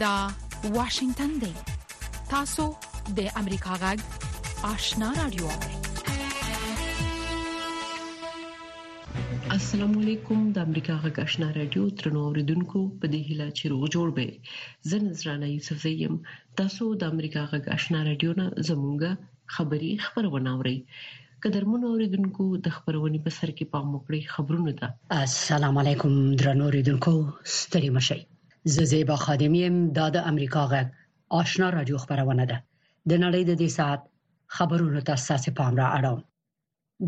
دا واشنگتن دی تاسو د امریکا غږ آشنا رادیو السلام علیکم د امریکا غږ آشنا رادیو ترنو اوریدونکو په دې هیله چې روغ جوړ به زه نذرانه یوسف زیم تاسو د امریکا غږ آشنا رادیو نه زموږ خبری خبرونه اورئ قدرمن اوریدونکو د خبرونې په سر کې پام وکړئ خبرونه ده السلام علیکم درنو اوریدونکو ستړي مشي زه زیبا خادمی يم دا د امریکا غږ آشنا رادیو خبرونه ده د نړۍ د دې ساعت خبرونو ته ساسې پام را اړوم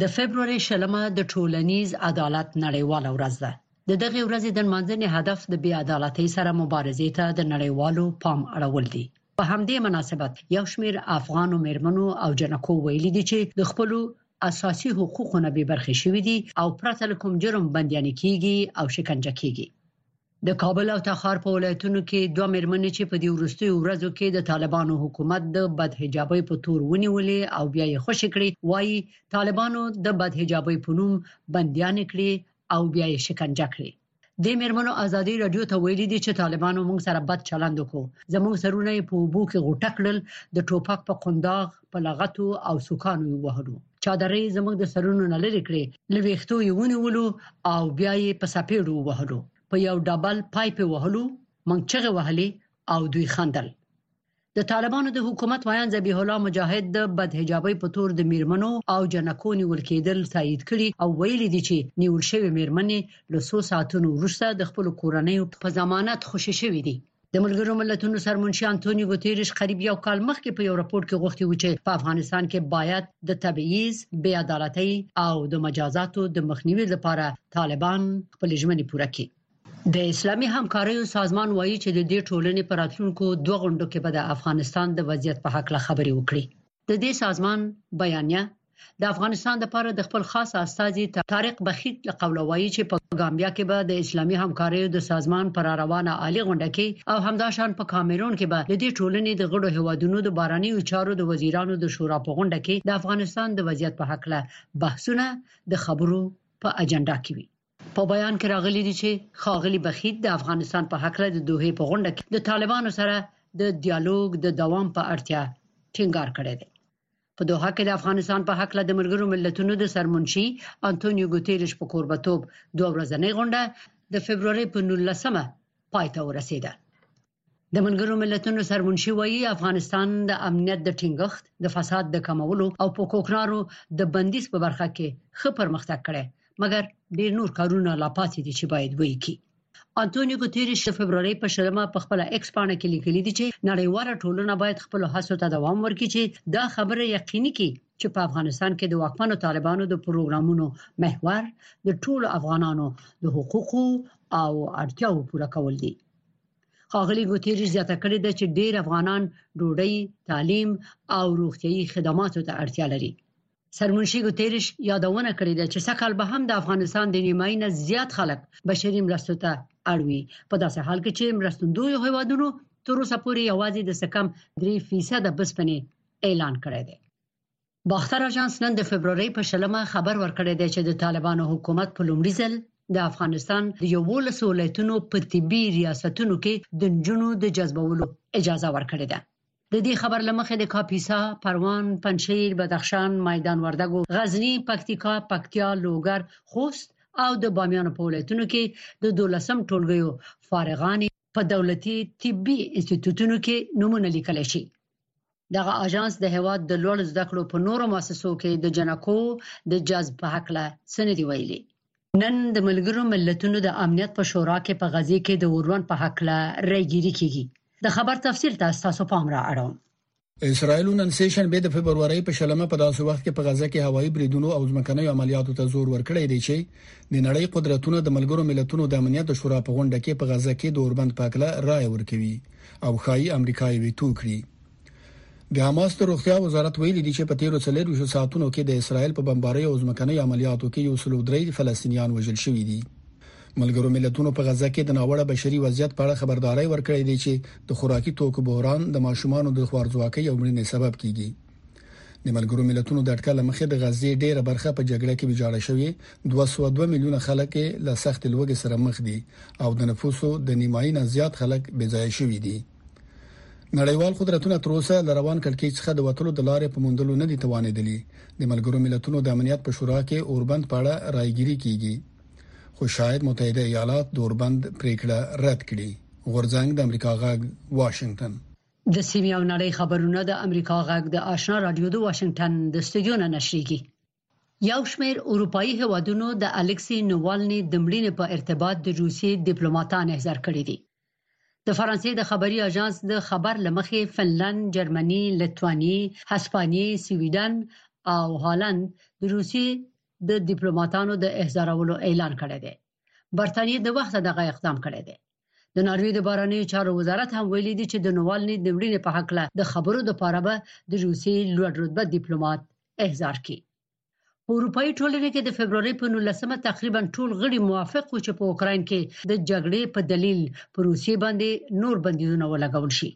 د فبرورۍ شلمه د ټولنیز عدالت نړیواله ورځ ده د دغه ورځې د منځنې هدف د بی عدالتۍ سره مبارزې ته د نړیوالو پام اړول دي په همدې مناسبت یو شمیر افغان میرمنو او جنکو ویل دي چې د خپل اساسي حقوقو نه بې برخې شوې دي او پرته له کوم جرم بنديان کیږي او شکنجه کیږي د کابل او تخار په ولایتونو کې دوه مېرمنې چې په دې وروستیو ورځو کې د طالبانو حکومت د بدحجابۍ په تور ونیولې او بیا یې خوشې کړې وایي طالبانو د بدحجابۍ په نوم بندیان کړې او بیا یې شکنجه کړې د مېرمنو ازادي رادیو ته ویلي دي چې طالبانو موږ سره بد چلند وکړو زموږ سرونه په وبو کې غټ کړل د ټوپک په قنداغ په لغتو او سوکانو وهلو چادرې زموږ د سرونو نه لرې کړې لويختو یې ونیولو او بیا یې په سپېړو وهلو په یو ډبل پایپ وهلو موږ چغه وهلې او دوی خندل د طالبانو د حکومت ویاند ذبیح الله مجاهد د بدحجابۍ په تور د میرمنو او جنکو نیول کېدل تایید کړي او ویلي دي چې نیول شوی میرمنې له څو ساعتونو وروسته د خپل کورنۍ په ضمانت خوشی شوې دي د ملګرو ملتونو سرمنشي انټونیو ګوتيريش قریب یو کال مخکې په یو راپور کې غوښتي و چې په افغانستان کې باید د تبعیض، بې عدالتۍ او د مجازاتو د مخنیوي لپاره طالبان خپل ژمنې پوره کړي. د اسلامي همکاریو سازمان وایي چې د دې ټولنې په راتلونکو دوه غونډو کې به د افغانستان د وضعیت په حق له خبرې وکړي. د دې سازمان بیانیه د افغانستان لپاره د خپل خاص استازي طارق بخیت له قوله وایي چې په ګامبیا کې به د اسلامي همکاریو د سازمان پر روانه عالی غونډه کې او همداشان په کامرون کې به د دې ټولنې د غړو هوادونو د بارانیو چارو د وزیرانو د شورا په غونډه کې د افغانستان د وضعیت په حق له بحثونه د خبرو په اجنډا کې وي په بیان کې راغلي دي چې ښاغلي بخیت د افغانستان په هکله د دوحې په غونډه کې د طالبانو سره د دیالوګ د دوام په اړتیا ټینګار کړی دی په دوحه کې د افغانستان په حق له د ملګرو ملتونو د سرمنشي انټونیو ګوتيريش په کوربتوب دوه ورځنۍ غونډه د فبرवरी په 19مه پای ته ورسیده د ملګرو ملتونو سرمنشي وایي افغانستان د امنیت د ټینګښت د فساد د کمولو او په کوکنارو د بندیز په برخه کې ښه پرمختګ کړی مګر ډیر نور کارونه لا پاتې دي چې باید وایي کی انټونی ګوتيریش د فبرवरी په شلمه په خپل ایکس پاڼه کې لیکلي دي چې نړیواله ټولنه باید خپل هڅو ته دوام ورکړي چې دا خبره یقیني کړي چې په افغانستان کې د واکمنو طالبانو د پروګرامونو محور د ټولو افغانانو د حقوقو او اړتیاو پوره کول دي ښاغلي ګوتیریش زیاته کړې ده چې ډېر افغانان ډوډۍ، تعلیم او روغتيایي خدماتو ته اړتیا لري. سرمنشي ګوتیریش یادونه کړې ده چې سږکال به هم د افغانستان د نیمايي نه زیات خلک بشري مرستو ته اړ وي، په داسې حال کې چې مرستندویو هیوادونو تر اوسه پورې یوازې د څه کم درې فیصده بسپنې اعلان کړې ده. باختر اژانس نن د فبرورۍ په شلمه خبر ورکړی دی چې د طالبانو حکومت په لومړي ځل د افغانستان د یوولس ولایتونو په طبي ریاستونو کې د نجونو د جذبولو اجازه ورکړې ده د دې خبر لمخې د کاپیسا، پروان، پنجشیر، بدخشان، میدان وردګو، غزنی، پکتیکا، پکتیا، لوګر، خوست او د بامیان په ولایتونو کې د 12م ټولګیو فارغانې په دولتي طبي انسټیټیوټونو کې نمونه لیکل شي. دغه اژانس د هواد د لوړ زده کړو په نورو مؤسسو کې د جنکو د جذب په حق له سندې ویلي نن د ملګرو ملتونو د امنیت په شورا کې په غزي کې د اورون په حق له رایګيري کیږي د خبر تفصیل تاسو تاسو پام را اړوم اسرائیل نن سه شنبه د فبرवरी په شلمه په داسې وخت کې په غزه کې هوایي بریدونو او ځمکنۍ عملیاتو ته زور ورکړی دی چې د نړۍ قدرتونه د ملګرو ملتونو د امنیت شورا په غونډه کې په غزه کې د اوربند پاکله رائے ورکوي او ښایي امریکا یې ویتو کړي د حماس د روغتیا وزارت ویلي دی چې په تیرو څلورو ساعتونو کې د اسرایل په بمبارۍ او ځمکنۍ عملیاتو کې یو سلو درې فلسطینیان وژل شوي دي ملګرو ملتونو په غزه کې د ناوړه بشري وضعیت په اړه خبرداري ورکړې دي چې د خوراکي توکو بحران د ماشومان د خوارځواکۍ او مړینې سبب کیږي د ملګرو ملتونو د اټکل مخې د غزې ډیره برخه په جګړه کې ویجاړه شوې 202 میلیونه خلک له سخت لوګي سره مخ دي او د نفوسو د نیمایي نه زیات خلک بې ځای شوي دي نړیوال قدرتونه تر اوسه له روان کړکېچ څخه د وټلو د لارې په موندلو نه دي توانېدلي د ملګرو ملتونو د امنیت په شورا کې اوربند په اړه رايګيري کیږي خو شاید متحده ایالات د اوربند پریکړه رد کړي غورځنګ د امریکا غږ واشنگټن د سیمې او نړۍ خبرونه د امریکا غږ د آشنا رادیو د واشنگټن د استودیو نه نشریږي یو شمېر اروپאי هوادونو د الکسی نووالنی د مړینې په ارتباط د روسي ډیپلوماټان احضار کړي دي د فرانسې د خبري اژانس د خبر لمخې فنلند، جرمني، لتوانیې، هسپانیې، سویډن او هالند د روسي د ډیپلوماټانو د احضارولو اعلان کړی دی. برتانیې د وخت دغه اقدام کړی دی د ناروی د بارنیو چارو وزارت هم ویلي دي چې د نووالني د مړینې په حق له د خبرو د پاره به د روسیې لوړ رتبه ډیپلوماټ احضار کړي په اروپאי ټولنه کې د فبرवरी په 19مه تقریبا ټول غړي موافق وو چې په اوکرين کې د جګړې په دلیل په روسیې باندې نور بندیزونه ولګول شي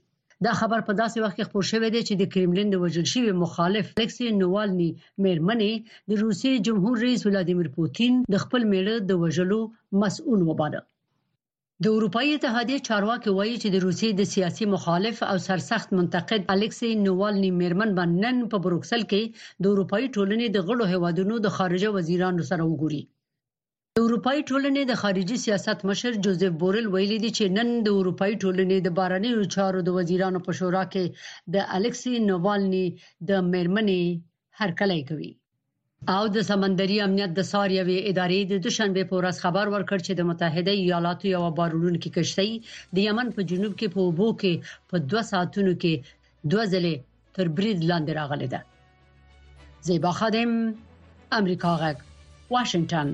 دا خبر په داسې وخت کې خپور شوی دی چې د کرملین د وژل شوی مخالف الکسي نووالني مېرمنې د روسي جمهور رئیس ولادیمیر پوتین د خپل میړه د وژلو مسؤل وباله د اروپאי اتحادیې چارواکي وایي چې د روسي د سیاسي مخالف او سرسخت منتقد الکسي نووالني مېرمن به نن په بروکسل کې د اروپאי ټولنې د غړو هوادونو د خارجه وزیرانو سره وګوري د اروپאي ټولنې د خارجي سیاست مشر جوزف بورل ویلي دي چې نن د اروپאي ټولنې د بارنیو چارو د وزیرانو په شورا کې د الکسي نووالني د میرمنې هرکلی کوي او د سمندري امنیت د سار یوې ادارې د دوشنبه په ورځ خبر ورکړ چې د متحده ایالاتو یو بارولونکو کشتۍ د یمن په جنوب کې په اوبو کې په 2 ساعتونو کې دوه ځلې تر برید لاندې راغلې ده زیبا خادم امریکا غږ واشنگټن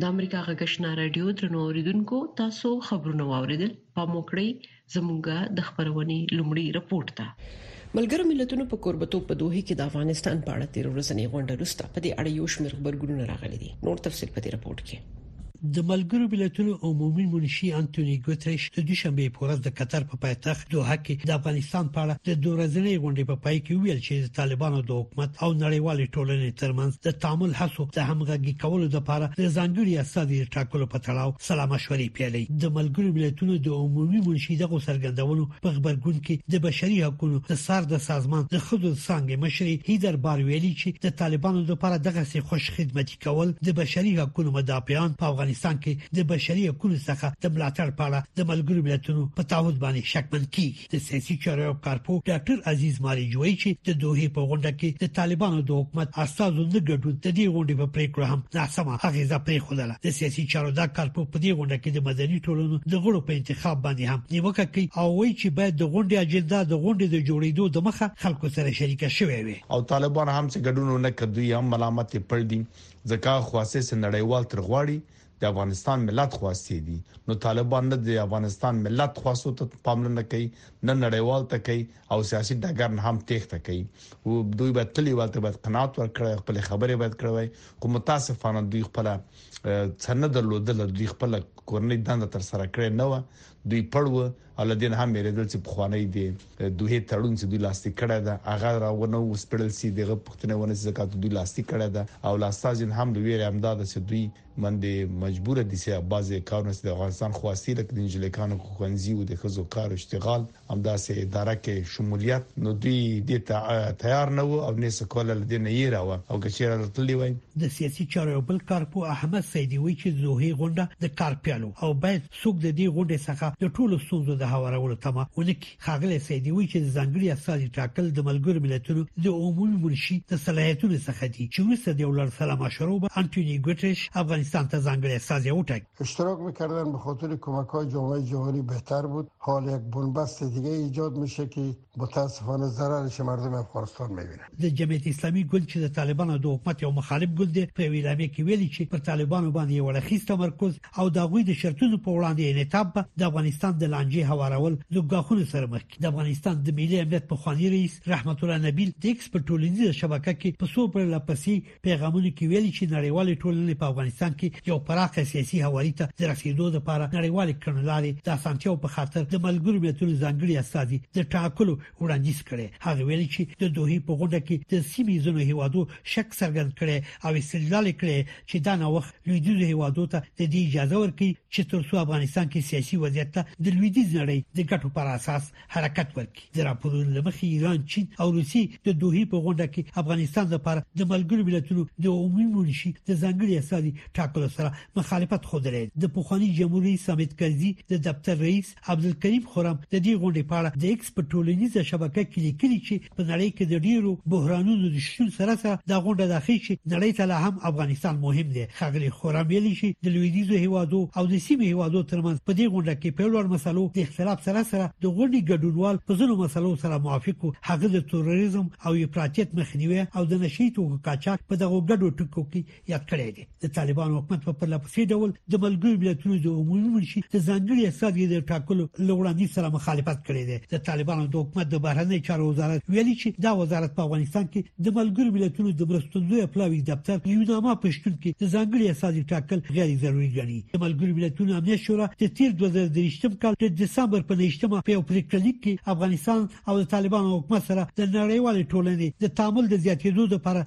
د امریکا غږشنا رادیو درنو اوریدونکو تاسو خبرونه واوریدل پام وکړئ زموږه د خبرونې لومړی رپورت ده ملګرو ملتونو په کوربتو په دوه کې د افغانستان په اړه تیر ورځې غونډه روسته په دې اړه یو شمېر خبرګونونه راغلي دي نور تفصيل په دې رپورت کې د ملګرو ملتونو عمومي منشي انټوني ګوتریش د دوشنبه په ورځ د قطر په پایتخت دوحه کې د افغانستان په اړه د دورځنې غونډې په پای کې ویل چې د طالبانو د حکومت او نړیوالې ټولنې ترمنځ د تعامل هڅو د همغږي کولو لپاره د ځانګړي استاد ټاکلو په تړاو سلا مشورې پیلې د ملګرو ملتونو د عمومي منشي دغه څرګندونو په خبرګون کې د بشري حقوقو د سر د سازمان د خدود څنګه مشري هیدر بار ویلي چې د طالبانو لپاره دغه سي خوش خدمتي کول د بشري حقوقو مدافعان په افغانستان کې د بشري حقوقو څخه د ملاتړ په اړه د ملګرو ملتونو په تعهد باندې شکمن کیږي د سیاسي چارو کارپو ډاکټر عزیز ماریج وایي چې د دوه په غونډه کې د طالبانو د حکومت استازو نه ګډون د دې غونډې په پریکړه هم ناسمه اغیزه پرې خوده د سیاسي چارو د کارپو په دې غونډه کې د مدني ټولنو د غړو په انتخاب باندې هم نیوکه کوي او وایي چې باید د غونډې اجنډا د غونډې د جوړېدو د مخه خلکو سره شریکه شوې وي او طالبان هم څه ګډون ونه کړ دوی هم ملامت پړ دي ځکه خواسته سه نړیوال تر غواړي د افغانستان ملت خواسته دي نو طالبان نه د افغانستان ملت خواسته ته پاملرنه کوي نه نړیوال ته کوي او سیاسي ډګر نه هم تېښته کوي او دوی به تل یو ته باید قناعت ورکړي خپل خبرې باید کړوي خو متاسفانه دوی خپل څنګه درلودل دوی خپل کورنۍ دنده تر سره کړې نه و دوی پړو او له دې نه هم وېرېدل چې پخوانی د دوحې تړون چې دوی لاسلیک کړی دی هغه را ونه وسپړل شي دغه پوښتنه ونه شي ځکه دوی لاسلیک کړی دی او له استازي نه هم د ویرې همدا ده چې دوی باندې مجبور دي چې بعضې کارونه چې د افغانستان خواستی لکه د نجلۍ کانو ښوونځي او د ښځو کار او اشتغال همداسې اداره کې شمولیت نو دوی دې ته تیار نه وو او نه څه کوله له دې نه یې راوه او که چېرې راتللی وای د سیاسي چارو یو بل کارپو احمد سیدي وایي چې دوحې غونډه د کار پیل او باید څوک د دې غونډې څخه د ټولو ستونزو د هوارولو تمه ونه کړي ښاغلی سعیدي وایي چې د ځانګړي استازي ټاکل د ملګرو ملتونو د عمومي منشي د صلاحیتونو څخه دي چې وروسته د یو لړ سلا مشورو به انټوني ګوتریش افغانستان ته ځانګړی استازی وټاکي اشتراک میکردن به خاطر کمک های جامعه جهانی بهتر بود حال یک بنبست دیگه ایجاد میشه که متاسفانه ضرر چې مردم افغانستان میبینه د جمعیت اسلامي ګوند چې د طالبانو د حکومت یو مخالف ګوند دی په ویلامې کې ویلي چې پر طالبانو باندې یو لخیز تمرکز او د غوي د شرطونو په وړاندې انعطاف به د افغانستان د لانجې هوارول د غاخونو سره مخ کی د افغانستان د ملي امنیت په خواني رئیس رحمت الله نبیل د ایکس په ټولنیزه شبکه کې په سو پر لپسې پیغامونو کې ویلي چې نړیوالې ټولنې په افغانستان کې یو پراخه سیاسي حوالی ته د رسیدو لپاره نړیوالې کړنلارې د اسانتیاو په خاطر د ملګرو ملتونو ځانګړي استازي د ټاکلو وړاندیز کړي هغه ویلي چې د دوه په غونډه کې د سیمې زونو هیوادو شک څرګند کړي او استدلال کړي چې دا نو وخت لویدیز هیوادو ته د دې اجازه ورکړي چې ترڅو افغانستان کې سیاسي وضعیت ته د لویدیز نړۍ د ګټو پر اساس حرکت ورکړي د راپورونو لمخې ایران چین او روسیې د دوه په غونډه کې افغانستان لپاره د ملګرو ملتونو د عمومي منشي د ځنګړي اصلي ټاکلو سره مخالفت خوده لري د پوخانی جمهوریت سمیت کرزي د دفتر رئیس عبدالکریم خورم د دې غونډې په اړه د ایکس په ټولنیزه شبکه کې لیکلي چې په نړۍ کې د ډیرو بحرانونو د شتون سره سره دا غونډه د اخی چې نړۍ ته لا هم افغانستان مهم دی خغلی خورم ویلي چې د لویدیزو هیوادو او د سیمې هیوادو ترمنځ په دې غونډه کې په لوړ مسلو د اختلاف سره سره د غونډې ګډونوال په ځینو مسلو سره موافق وو هغه د تروریزم او افراطیت مخنیوي او د نشي توکو قاچاق په دغه ګډو ټکو کې یاد کړی دی د طالبان حکومت په پرله پسې ډول د ملګرو ملتونو د عمومي منشي د ځانګړي استازي د ټاکلو لوړاندې سره مخالفت کړی دی د طالبانو د حکومت د بهرنی چارو وزارت ویلي چې دا وزارت په افغانستان کې د ملګرو ملتونو د مرستندوی پلاوي دفتر یوناما پښتون کې د ځانګړي استازي ټاکل غیر ضروري ګڼي د ملګرو ملتونو امنیت شورا د تیر 2023 کال د دسمبر په 9مه په یو پریکړه لیک کې افغانستان او د طالبانو حکومت سره د نړیوال ټولنې د تعامل د زیاتېدو لپاره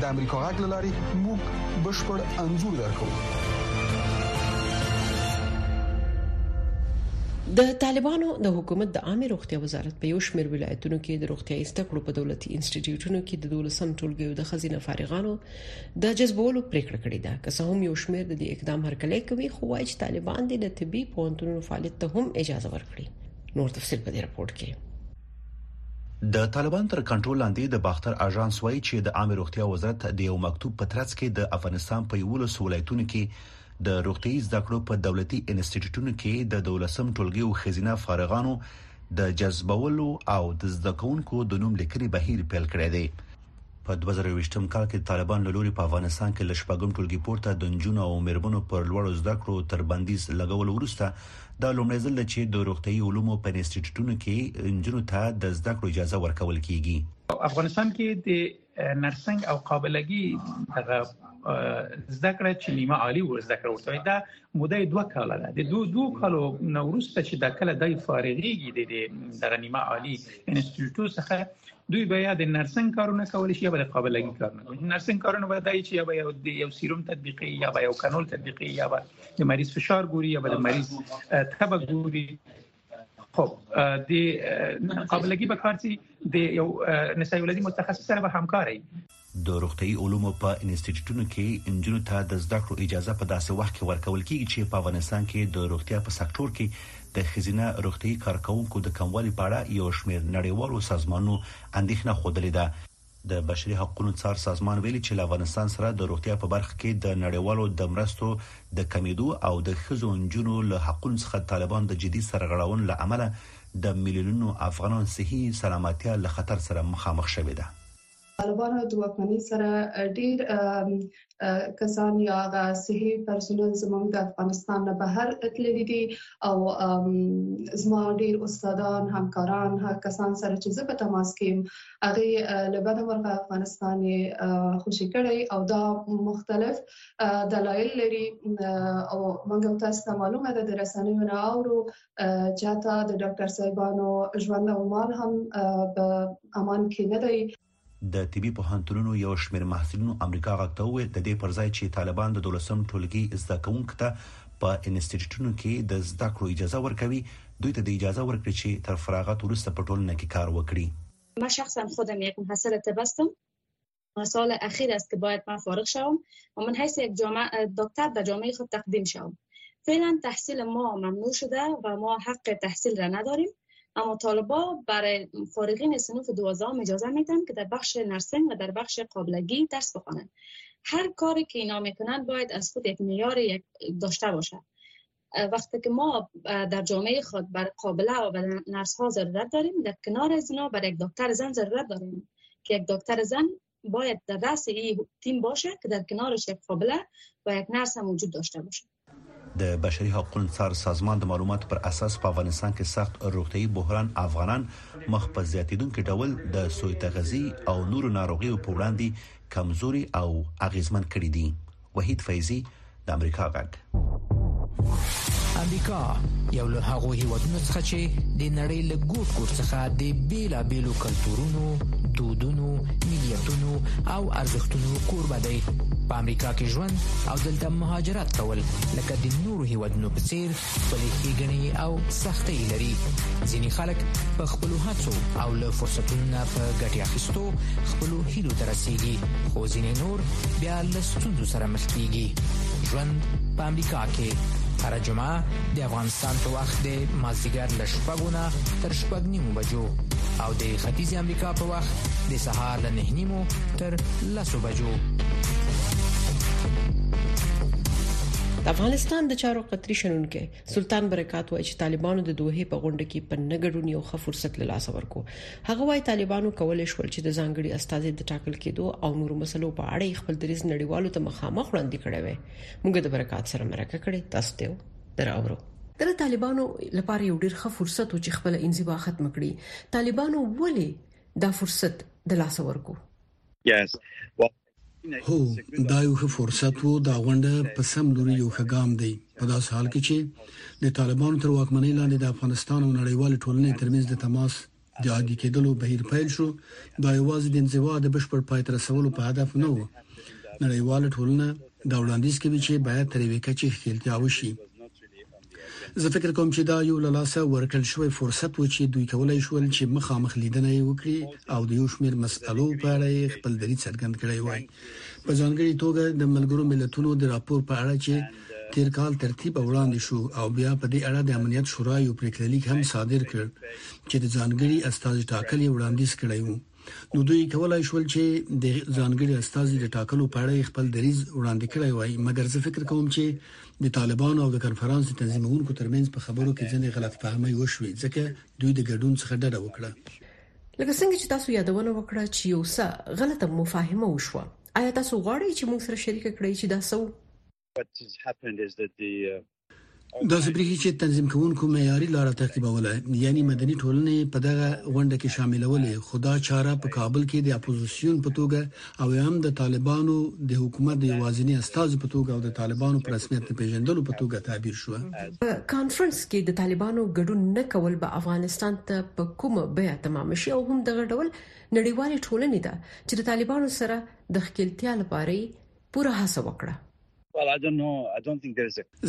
د امریکا غږ لاري موږ بشپړ انزور درکو د طالبانو د حکومت د عامه روغتیا وزارت په یو شمېر ولایتونو کې د روغتیا زده کړو په دولتي انسټیټیوټونو کې د دولسم ټولګي د خزینه فارغانو د جذبولو پریکړه کړې ده که څه هم یو شمېر د دې اقدام هرکلی کوي خو وايي چې طالبان د طبي پوهنتونونو فعالیت ته هم اجازه ورکړي نور تفصيل په دې رپورت کې د طالبانو تر کنټرول لاندې د باختر اژانس وایي چې د عامه روغتیا وزارت د یو مکتوب په ترڅ کې د افغانستان په 11 ولایتونو کې د روغتیايي زده کړو په دولتي انسټیټیوټونو کې د دولسم ټولګي او خزینه فارغانو د جذبولو او د زده کوونکو د نوم لیکنې بهیر پیل کړی دی په دوه زره یوویشتم کال کې د طالبانو له لوري په افغانستان کې له شپږم ټولګي پورته د نجونو او مېرمنو پر لوړو زده کړو تر بندیز لګولو وروسته دا لومړی ځل دی چې د روغتیايي علومو په انسټیټیوټونو کې نجونو ته د زده کړو اجازه ورکول کیږي افغانستان کې د نرسنګ او قابلګي دغه زده کړه چې نیمه عالی و زده کړه ورته دا موده دوه کال ده د دوه دوه کالو نورسته چې د کله دای فارغيږي د دغه نیمه عالی انسټیټیوټ څخه دوی به یا د نرسنګ کارونه کول شي یا به د قابلګي کارونه کول نرسنګ کارونه به دای چې یا به یو د یو سیروم تطبیقي یا به یو کانول تطبیقي یا به د مریض فشار ګوري یا به د مریض تبه ګوري خو د قابلګي به کار چې د یو نسایولوژي متخصص سره به همکاري د روغتیايي علومو په انسټیټیوټونو کې نجونو ته د زده کړو اجازه په داسې وخت کې ورکول کیږي چې په افغانستان کې د روغتیا په سکتور کې د ښځینه روغتیايي کارکونکو د کموالي په اړه یو شمېر نړیوالو سازمانونو اندېښنه ښودلې ده. د بشري حقونو څار سازمان ویلي چې له افغانستان سره د روغتیا په برخه کې د نړیوالو د مرستو د کمېدو او د ښځو نجونو له حقونو څخه طالبان د جدي سرغړونو له امله د میلیونونو افغانان صحي سلامتیا له خطر سره مخامخ شوې ده. طالبانو د واکمنۍ سره ډیر کسان یا غا صحي پرسونل زموږ د افغانستان نه بهر تللي دي او زما ډیر استادان همکاران هغه کسان سره چې زه په تماس کې یم هغه لبنه مرغه افغانستان خوشی کړی او دا مختلف دلایل لري او موږ تاسو ته معلومه ده د رسنیو نه اورو چاته د ډاکټر صاحبانو ژوند او مال هم په امان کې نه دی د طبي پوهنتونونو یو شمېر محصلینو امریکا غږ ته وویل د دې پر ځای چې طالبان د دولسم ټولګي زده کوونکو ته په انسټیټیوټونو کې د زده کړو اجازه ورکوي دوی ته د اجازه ورکړي چې تر فراغت وروسته په ټولنه کې کار وکړي ما شخصا خودم یک محصل تبستم سال اخیر است که باید من فارغ شوم و من حیث یک جامعه دکتر به جامعه خود تقدیم شوم فعلا تحصیل ما ممنوع شده و ما حق تحصیل را نداریم اما طالبا برای فارغین سنوف دوازدهم اجازه میدن که در بخش نرسنگ و در بخش قابلگی درس بخوانند هر کاری که اینا میکنن باید از خود یک معیار داشته باشد. وقتی که ما در جامعه خود بر قابله و بر نرس ها ضرورت داریم در کنار از اینا بر یک دکتر زن ضرورت داریم که یک دکتر زن باید در رأس این تیم باشه که در کنارش یک قابله و یک نرس هم وجود داشته باشه د بشري حقوقو څار سازمان د معلوماتو پر اساس په افغانستان کې سخت روغتيي بحران افغانان مخ په زیاتیدونکو ډول د سوی تغذی او نورو ناروغیو په وړاندې کمزوري او اغیزمن کړي دي وحید فیضی د امریکا غږ امریکا یو له هغو هیوادونو څخه چې د نړۍ له ګوټ ګوټ څخه د بیلابیلو کلتورونو دودونو ملیتونو او ارزښتونو کوربه دی په امریکا کې ژوند او دلته مهاجرت کول لکه د نورو هیوادونو په څیر خپلې ښېګڼې او سختۍ لري ځینې خلک په خپل هڅو او له فرصتونو په ګټې اخیستو خپل هیلو ته رسیدي خو ځینې نور بیا له ستونزو سره مخ کیږي ژوند په امریکا کې هر جمعه د افغانستان په وخت د مازیګر له شپږو نه تر شپږ نیمو بجو او د ختیځ امریکا په وخت د سهار له نه نیمو تر لسو بجو د افغانستان د چارو قطري شنونکي سلطان برکات وایي چې طالبانو د دوه په غونډه کې په نګړونی او خه فرصت له لاس ورکو هغه وایي طالبانو کولای شول چې د ځانګړي استاد د ټاکل کېدو او نور مسلو په اړه خپل دریز نړیوالو ته مخامخ وړاندې کړي وي موږ د برکات سره مرکه کړې تاسو ته دراورو د طالبانو لپاره یو ډیر ښه فرصت و چې خپل انزوا ختم کړي طالبانو ولې دا فرصت د لاس ورکو Yes. Well, هو، دا یو ښه فرصت و، دا غونډه په سم لوري یو ښه ګام دی، په داسې حال کې چې د طالبانو تر واکمنۍ لاندې د افغانستان او نړیوالې ټولنې ترمنځ د تماس د عادي کېدلو بهیر پیل شو، دا یوازې د انزوا د بشپړ پای ته رسولو په هدف نه و. نړیواله ټولنه دا وړاندیز کوي چې باید تر یوې کچې ښکېلتیا وشي. زه فکر کوم چې دا یو له لاسه ورکړل شوی فرصت و چې دوی کولای شول چې مخامخ لیدنه وکړي او د یو شمېر مسألو په اړه خپل دریځ څرګند کړي وای په ځانګړي توګه د ملګرو ملتونو د راپور په اړه چې تیر کال ترتیب وړاندې شو او بیا په دې اړه د امنیت شورا یو پریکړه لیک هم صادر کړ چې د ځانګړي استاد ټاکلې وړاندیز کړی وو نو دوی کولای شول چې د ځانګړي استازي د ټاکلو په اړه خپل دریځ وړاندې کړی وای مګر زه فکر کوم چې د طالبانو او د کانفرنس تنظیمونکو ترمنځ په خبرو کې ځینې غلط فهمۍ وشوې ځکه دوی د ګډون څخه ډډه وکړه لکه څنګه چې تاسو یادونه وکړه چې یو څه غلطه مفاهمه وشوه آیا تاسو غواړئ چې موږ سره شریک کړئ چې دا څه داسې برېښي چې تنظیم کوونکو معیاري لار تعقیبوله یعنی مدني ټولنه یې په دغه غونډه کې شاملولې خو دا چاره په کابل کې د اپوزیسیون په توګه او یا هم د طالبانو د حکومت د یوازیني استازي په توګه او د طالبانو په رسمیت نه پیژندلو په توګه تعبیر شوه په کانفرنس کې د طالبانو ګډون نه کول به افغانستان ته په کومه بیه تمام شي او هم دغه ډول نړیوالې ټولنې ده چې د طالبانو سره د ښکیلتیا لپاره پوره هڅه وکړه.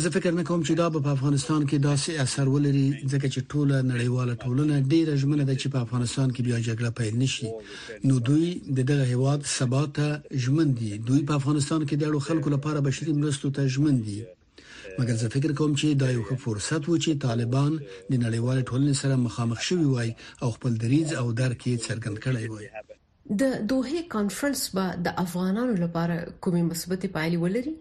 زه فکر نه کوم چې دا به په افغانستان کې داسې اثر ولري ځکه چې ټوله نړیواله ټولنه ډیره ژمنه ده چې په افغانستان کې بیا جګړه پیل نشي نو دوی د دغه هیواد ثبات ته ژمن دي دوی په افغانستان کې د اړو خلکو لپاره بشري مرستو ته ژمن دي مګر زه فکر کوم چې دا یو ښه فرصت و چې طالبان د نړیوال ټولنې سره مخامخ شوي وای او خپل دریځ او درک یې څرګند کړی وای د دوحې کانفرنس به د افغانانو لپاره کومې مثبتې پایلې ولري؟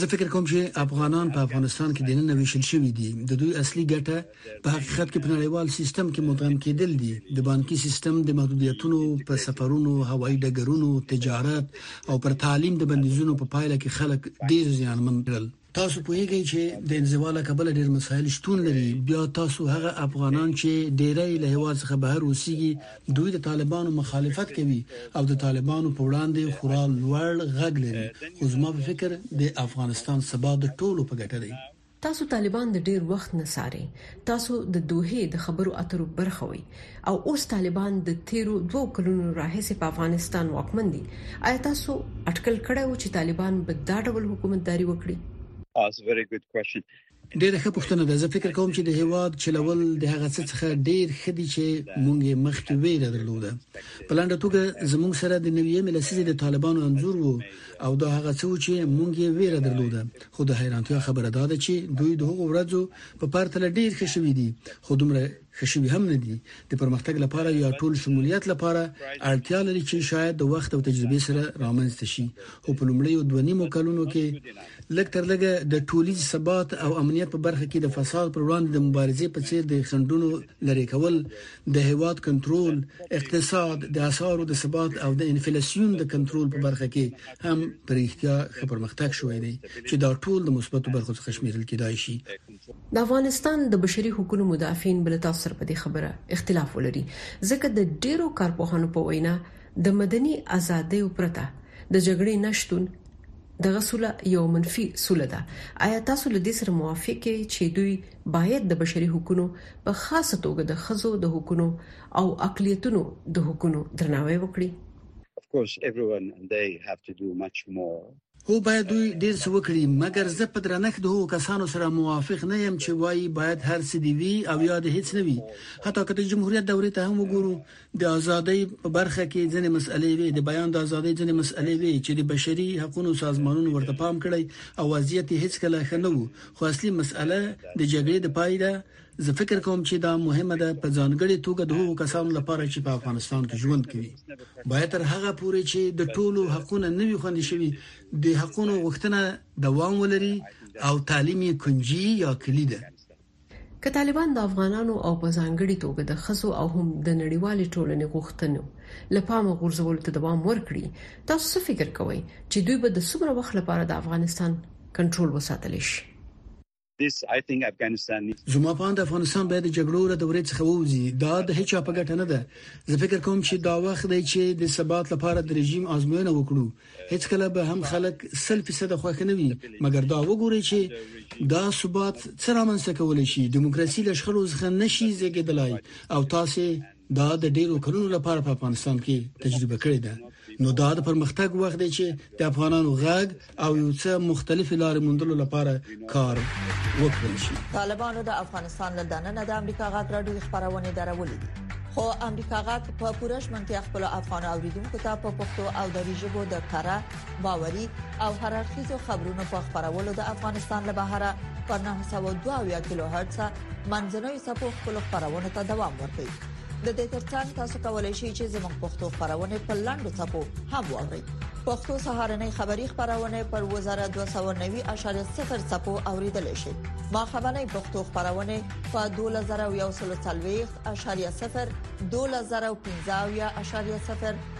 زه فکر کوم چې افغانان په افغانستان کې د نن ویشل شوی دي د دوی اصلي ګټه په حقیقت کې په نړیوال سیستم کې مدغم کېدل دي د بانکي سیستم د محدودیتونو په سفرونو هوایي ډګرونو تجارت او پر تعلیم د بندیزونو په پایله کې خلک ډیر زیانمن کړل تاسو پوهیږئ چې د انزوا له کبله ډېر مسایل شتون لري بیا تاسو هغه افغانان چې ډېری له هیواد څخه بهر اوسېږي دوی د طالبانو مخالفت کوي او د طالبانو په وړاندې خورا لوړ غږ لري خو زما په فکر د افغانستان سبا د ټولو په ګټه دی تاسو طالبان د ډېر وخت نه څارئ تاسو د دوحې د خبرو اترو برخه وئ او اوس طالبان د تیرو دوو کلونو راهیسې په افغانستان واکمن دي آیا تاسو اټکل کړی و چې طالبان به دا ډول حکومتداري وکړي ډیره ښه پوښتنه ده زه فکر کوم چې د هیواد چلول د هغه څه څخه ډیر خدي چې مونږ یې مخکې ویره درلوده په لاندې توګه زمونږ سره د نوې ملسیزې د طالبانو انزور وو او دا هغه څه چې مونږ یې ویره درلوده خو د حیرانتیا خبره ده چې دوی د هغو ورځو په پرتله ډیر ښه شوي دي خو دومره ښه شوي هم نه دي، د پرمختګ لپاره یا ټول شمولیت لپاره اړتیا لري چې شاید د وخت او تجربې سره رامنځته شي، خو په لومړیو دوه نیمو کلونو کې لږ تر لږه د ټولیز ثبات او امنیت په برخه کې د فساد پر وړاندې د مبارزې په څیر د خنډونو لرې کول، د هیواد کنترول، اقتصاد، د اسعارو د ثبات او د انفلاسیون د کنترول په برخه کې هم په ریښتیا ښه پرمختګ شوی دی چې دا ټول د مثبتو برخو څخه شمیرل کیدای شي. د افغانستان د بشري حقونو مدافعین به له تاسو سره په دې خبره اختلاف ولري، ځکه د ډېرو کارپوهانو په وینا د مدني ازادیو پرته د جګړې نه شتون دغه سوله یوه منفي سوله ده. ایا تاسو له دې سره موافق یئ چې دوی باید د بشري حقونو په خاصه توګه د ښځو د حقونو او اقلیتونو د حقونو درناوی وکړي؟ Of course, everyone and they have to do much more. هو باید دوی ډیر څه وکړي مګر زه په درنښت د هغو کسانو سره موافق نه یم چې وایي باید هر څه دې وي او یا دې هیڅ نه وي حتی که د جمهوریت دورې ته هم وګورو د ازادۍ په برخه کې ځینې مسئلې وې د بیان د ازادۍ ځینې مسئلې وې چې د بشري حقونو سازمانونو ورته پام کړی او وضعیت یې هیڅکله ښه نه و خو اصلي مسئله د جګړې د پای ده زه فکر کوم چې دا مهمه ده په ځانګړي توګه د هغو کسانو لپاره چې په افغانستان کې ژوند کوي باید تر هغه پورې چې د ټولو حقونه نه وي خوندي شوي د حقونو غوښتنه دوام ولري او تعلیم یې کنجي یا کلی ده که طالبان د افغانانو او په ځانګړي توګه د خزو او هم د نړیوالې ټولنې غوښتنو لپاره غورځول ته دوام ورکړي تاسو څه فکر کوئ چې دوی به د څومره وخت لپاره د افغانستان کنټرول وساتلی شي زما په اند افغانستان باید د جګړو له دورې څخه ووځي دا د هیچا په ګټه نه ده زه فکر کوم چې دا وخت دی چې د ثبات لپاره د رژیم آزموینه وکړو هیڅ کله به هم خلک 100% خوښ نه وي مګر دا وګورئ چې دا ثبات څه رامنځته کول شي دیموکراسي له شخړو څخه نشي زیږیدلای او تاسو دا د ډیرو کلونو لپاره په افغانستان کې تجربه کړې ده نو دا د پرمختګ وخت دی چې د افغانانو غږ او یو څه مختلفې لارې موندلو لپاره کار وکړي شي طالبانو د افغانستان له دننه د امریکا غاټ راډیو خبرونه درولې دي خو امریکا غاټ په پوره شمنتیا خپل افغان اوریدونکو ته په پښتو او دری ژبه د کارا باوري او هررخیزو خبرونو په خبرولو د افغانستان له بهره په 902 کیلو هرتز منځنوي سپو خپل خبرونه ته دوام ورکړي د دې ترڅنګ تاسو کولای شئ چې زموږ پښتو خبرونه په لاندو سپو هم واورئ پښتو سهارنې خبری خبرونه پر وزارت 290.0 سپو اوریدل شي ما خبرنې پښتو خبرونه په 2040.0 2015.0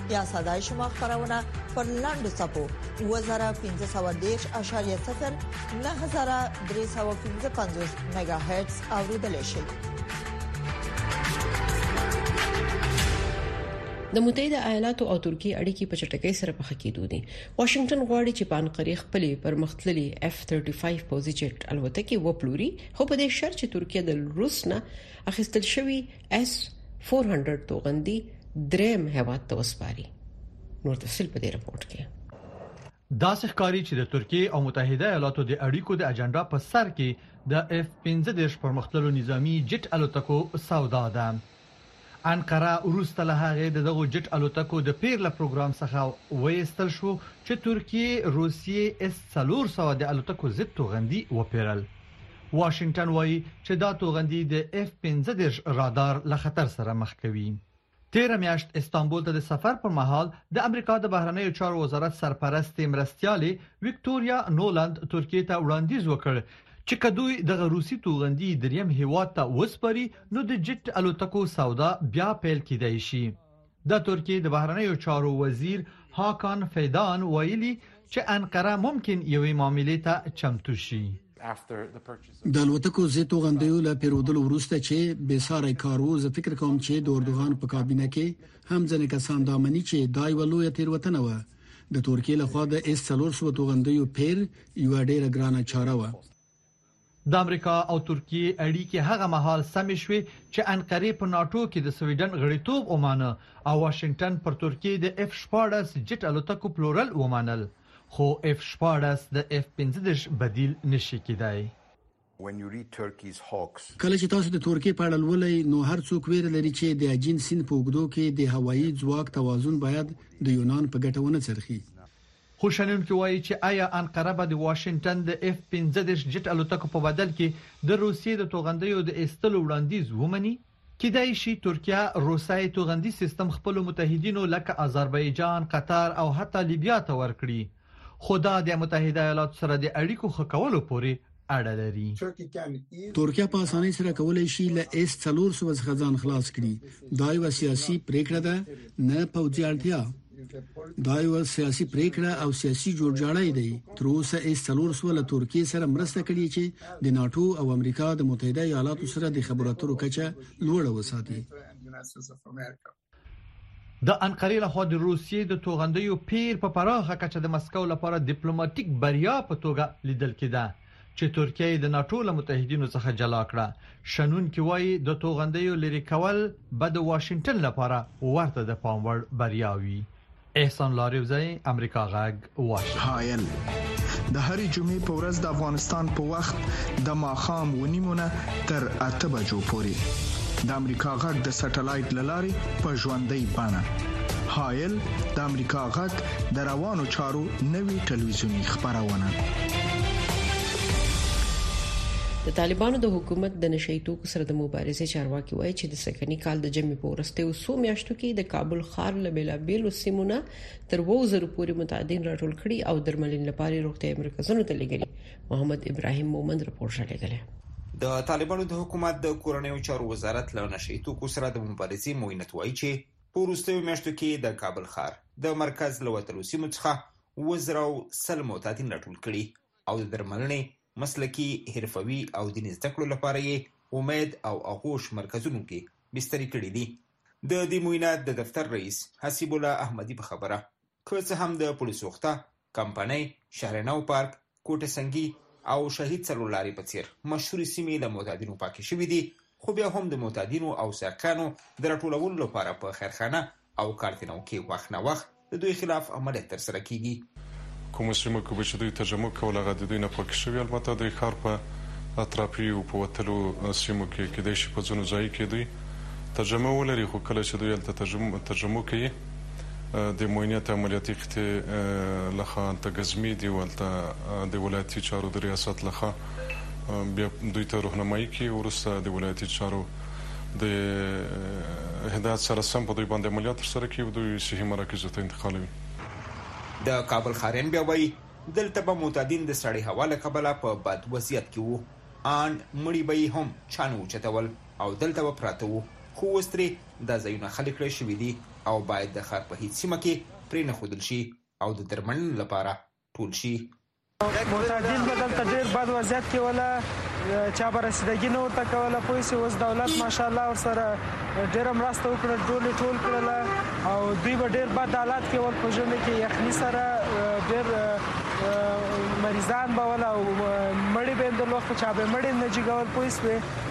یا صداي شما خبرونه پر لاندو صفو 2513.0 9315 میگا هرتز اوریدل شي د متحده ایالاتو او ترکیې اړیکې په چټکۍ سره په خکېدو دي واشنگټن غواړي چې پانقری خپل پرمختللي F35 پوزي جټ الوتکې وپلوري خو په دې شرط چې ترکیه د روس نه اخیستل شوی اس 400 توغندي دریم هواد ته وسپاري نور تفصيل په دې رپورت کې دا ښکاری چې د ترکیه او متحده ایالاتو د اړیکو د اجنډا په سر کې د اف 15 پرمختللو نظامی جټ الوتکو سودا ده انقره وروسته له هغه د دغه جټ الوتکو د پیر له پروګرام څخه وېستل شو چې ترکیه روسیې اس 400 د الوتکو ضد توغندي وپیرل واشنګټن وایي چې دا توغندي د اف 15 رادار له خطر سره مخ کوي تیر میاشت استانبول ته د سفر پر مهال د امریکا د بهرنیو چارو وزارت سرپرست مرستيالي وکټوريا نولند ترکیه ته وړاندیز وکړ چې کدوې د روسي توغندي دریم هیواد ته وسپري نو د جټ الوتکو سودا بیا پیل کیدای شي د ترکیې د بهرنیو چارو وزیر هاکان فیدان ویلي چې انقره ممکن یوې معاملې ته چمتو شي د الوتکو زی توغندیو له پیرودلو وروسته چې به ساري کار وو زه فکر کوم چې د اردوغان په کابینه کې هم ځنې کسان دا مني چې دای ولوې تیروتنه و د ترکیې لخوا د اس 300 توغندیو پیر یو ډیره ګرانه چاره و د امریکا او ترکیې اړیکې هغه مهال سمې شوې چې انقرې په ناټو کې د سویډن غړیتوب ومانه او واشنگټن پر ترکیې د اف 14 جټ الوتکو پلورل ومانل خو اف 14 د اف 15 بدیل نشي کیدای کله چې تاسو د تورکیې په اړه لولئ نو هر څوک ویره لري چې د اجین سیند په اوږدو کې د هوایی ځواک توازن باید د یونان په ګټه ونه څرخي خو شنونکي وايي چې ایا انقره به د واشنګټن د اف پنځه دېرش جټ الوتکو په بدل کې د روسیې د توغندیو د ایستلو وړاندیز ومني؟ کیدای شي ترکیه روسي توغندي سیستم خپلو متحدینو لکه اذربایجان، قطر او حتی لیبیا ته ورکړي، خو دا د متحده ایالاتو سره د اړیکو ښه کولو پورې اړه لري ترکیه په اسانۍ سره کولای شي له اس 400 څخه ځان خلاص کړي دا یو سیاسي پریکړه ده نه پوځي اړتیا دا یو سیاسي پریکړه او سیاسي جوړجاړی دی تر اوسه اس 400 له ترکیه سره مرسته کړې چې د ناتو او امریکا د متحده ایالاتو سره د خبرو اترو کچه لوړه وساتي د انقرې لخوا د روسیې د توغندیو پیر په پراخه کچه د مسکو لپاره دیپلوماټیک بریا په توګه لیدل کېده چې ترکیه یې د ناتو له متحدینو څخه جلا کړه شنون کې وایي د توغندیو لری کول به د واشنگټن لپاره ورته د پام وړ بریا وي احسان لاریوزی امریکا غږ واشنګټن هایل د هرې جمعې په ورځ د افغانستان په وخت د ماخام ونیمونه تر اته بجو پورې د امریکا غږ د سټلایټ لارې په ژوندۍ بانه هایل د امریکا غږ د روانو چارو نوي ټلویزیونی خبرونه د طالبانو د حکومت د نشئی توکو سره د مبارزې چارواکي وایي چې د سږنی کال د جمعې په ورستیو څو میاشتو کې د کابل ښار له بیلابیلو سیمونه تر وو زر پورې متعددین راټول کړي او درملین لپاره روغتي مرکزونو ته لګري محمد ابراهیم مومند رپورټ راغلی د طالبانو د حکومت د کورنیو چارو وزارت له نشي توکو سره د مبارزې معینت وایي چې په وروستیو میاشتو کې د کابل ښار د مرکز له وتلو سیمو څخه وزراو سل معتادین راټول کړي او د درملنې مسلکي، حرفوي او دیني زده کړو لپاره یې امید او اغوش مرکزونو کې بسترې کړې دي. د دې معینات د دفتر رئیس حسیب الله احمدي په خبره، که څه هم د پړسوخته، کمپنۍ، شهرنو پارک، کوټه سنګي او شهید سرور لارې په څېر مشهورې سیمې له معتادینو پاکې شوې دي، خو بیا هم د معتادینو او ساقیانو د راټولولو لپاره په خیرخانه او کارتینو کې وخت نا وخت د دوی خلاف عملیات ترسره کیږي. کومو سیمو کې به چې دوی تجمع کول هغه د دوی نه خوښې شوې البته د ښار په اطرافي او په وتلو سیمو کې کیدای شي په ځینو ځایو کې دوی تجمع ولري خو کله چې دوی هلته تجمع کوي د معینیت عملیاتي قطعې لخوا هلته ګزمې دي او هلته د ولایتي چارو د ریاست لخوا بیا دوی ته رهنمایي کوي وروسته د ولایتي چارو د هدایت سره سم په دوی باندې عملیات ترسره کوي او دوی صحي مراکزو ته انتقالوي د کابل ښاریان بیا وایي دلته به معتادین د سړې هوا له کبله په بد وضعیت کې وو آن مړي به یې هم چا نه وچتول او دلته به پراته وو خو اوس ترې دا ځایونه خالي کړی شوي دي او باید د ښار په هیڅ سیمه کې پرې نه ښودل شي او د درملنې لپاره ټول شي. معتادین به دلته ډیر بد وضعیت کې ولا چا به رسیدګي نه ورته کوله پوه سي اوس دولت ماشاءالله ورسره ډیره مرسته وکړه ډول ټول کړل او دوی به ډیر بد حالات کې ول په ژمي کې یخني سره ډیر مریضان به ول او مړی به د لوخت چا به مړی نه جګول پوه سي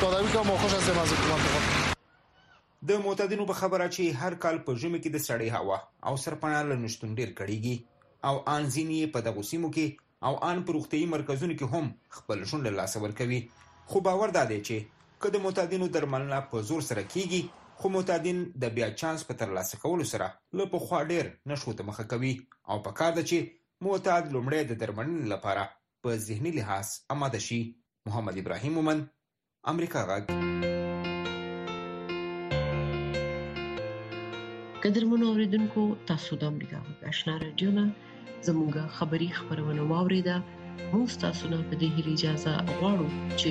تداوی کوم او خوش هستم از حکومت خود. د معتادینو په خبره چي هر کال په ژمي کي د سړې هوا او سرپناه له نشتون ډېر کړېږي او آن ځيني يې په دغو سيمو کي او آن په روغتيايي مرکزونو کي هم خپل ژوند له لاسه ورکوي خو باور دا دی چي که د معتادینو درملنه په زور سره کېږي خو معتادین د بیا چانس په ترلاسه کولو سره له پخوا ډېر نشو ته مخه کوي او پکار ده چي معتاد لومړی د درملنې لپاره په ذهني لحاظ اماده شي. محمد ابراهیم مومن امریکا غږ قدرمن اوریدونکو تاسو د امریکا غږ آشنا رادیو نه زموږه خبری خبرونه واوریده موږ تاسو نه په دې هیله اجازه غواړو چې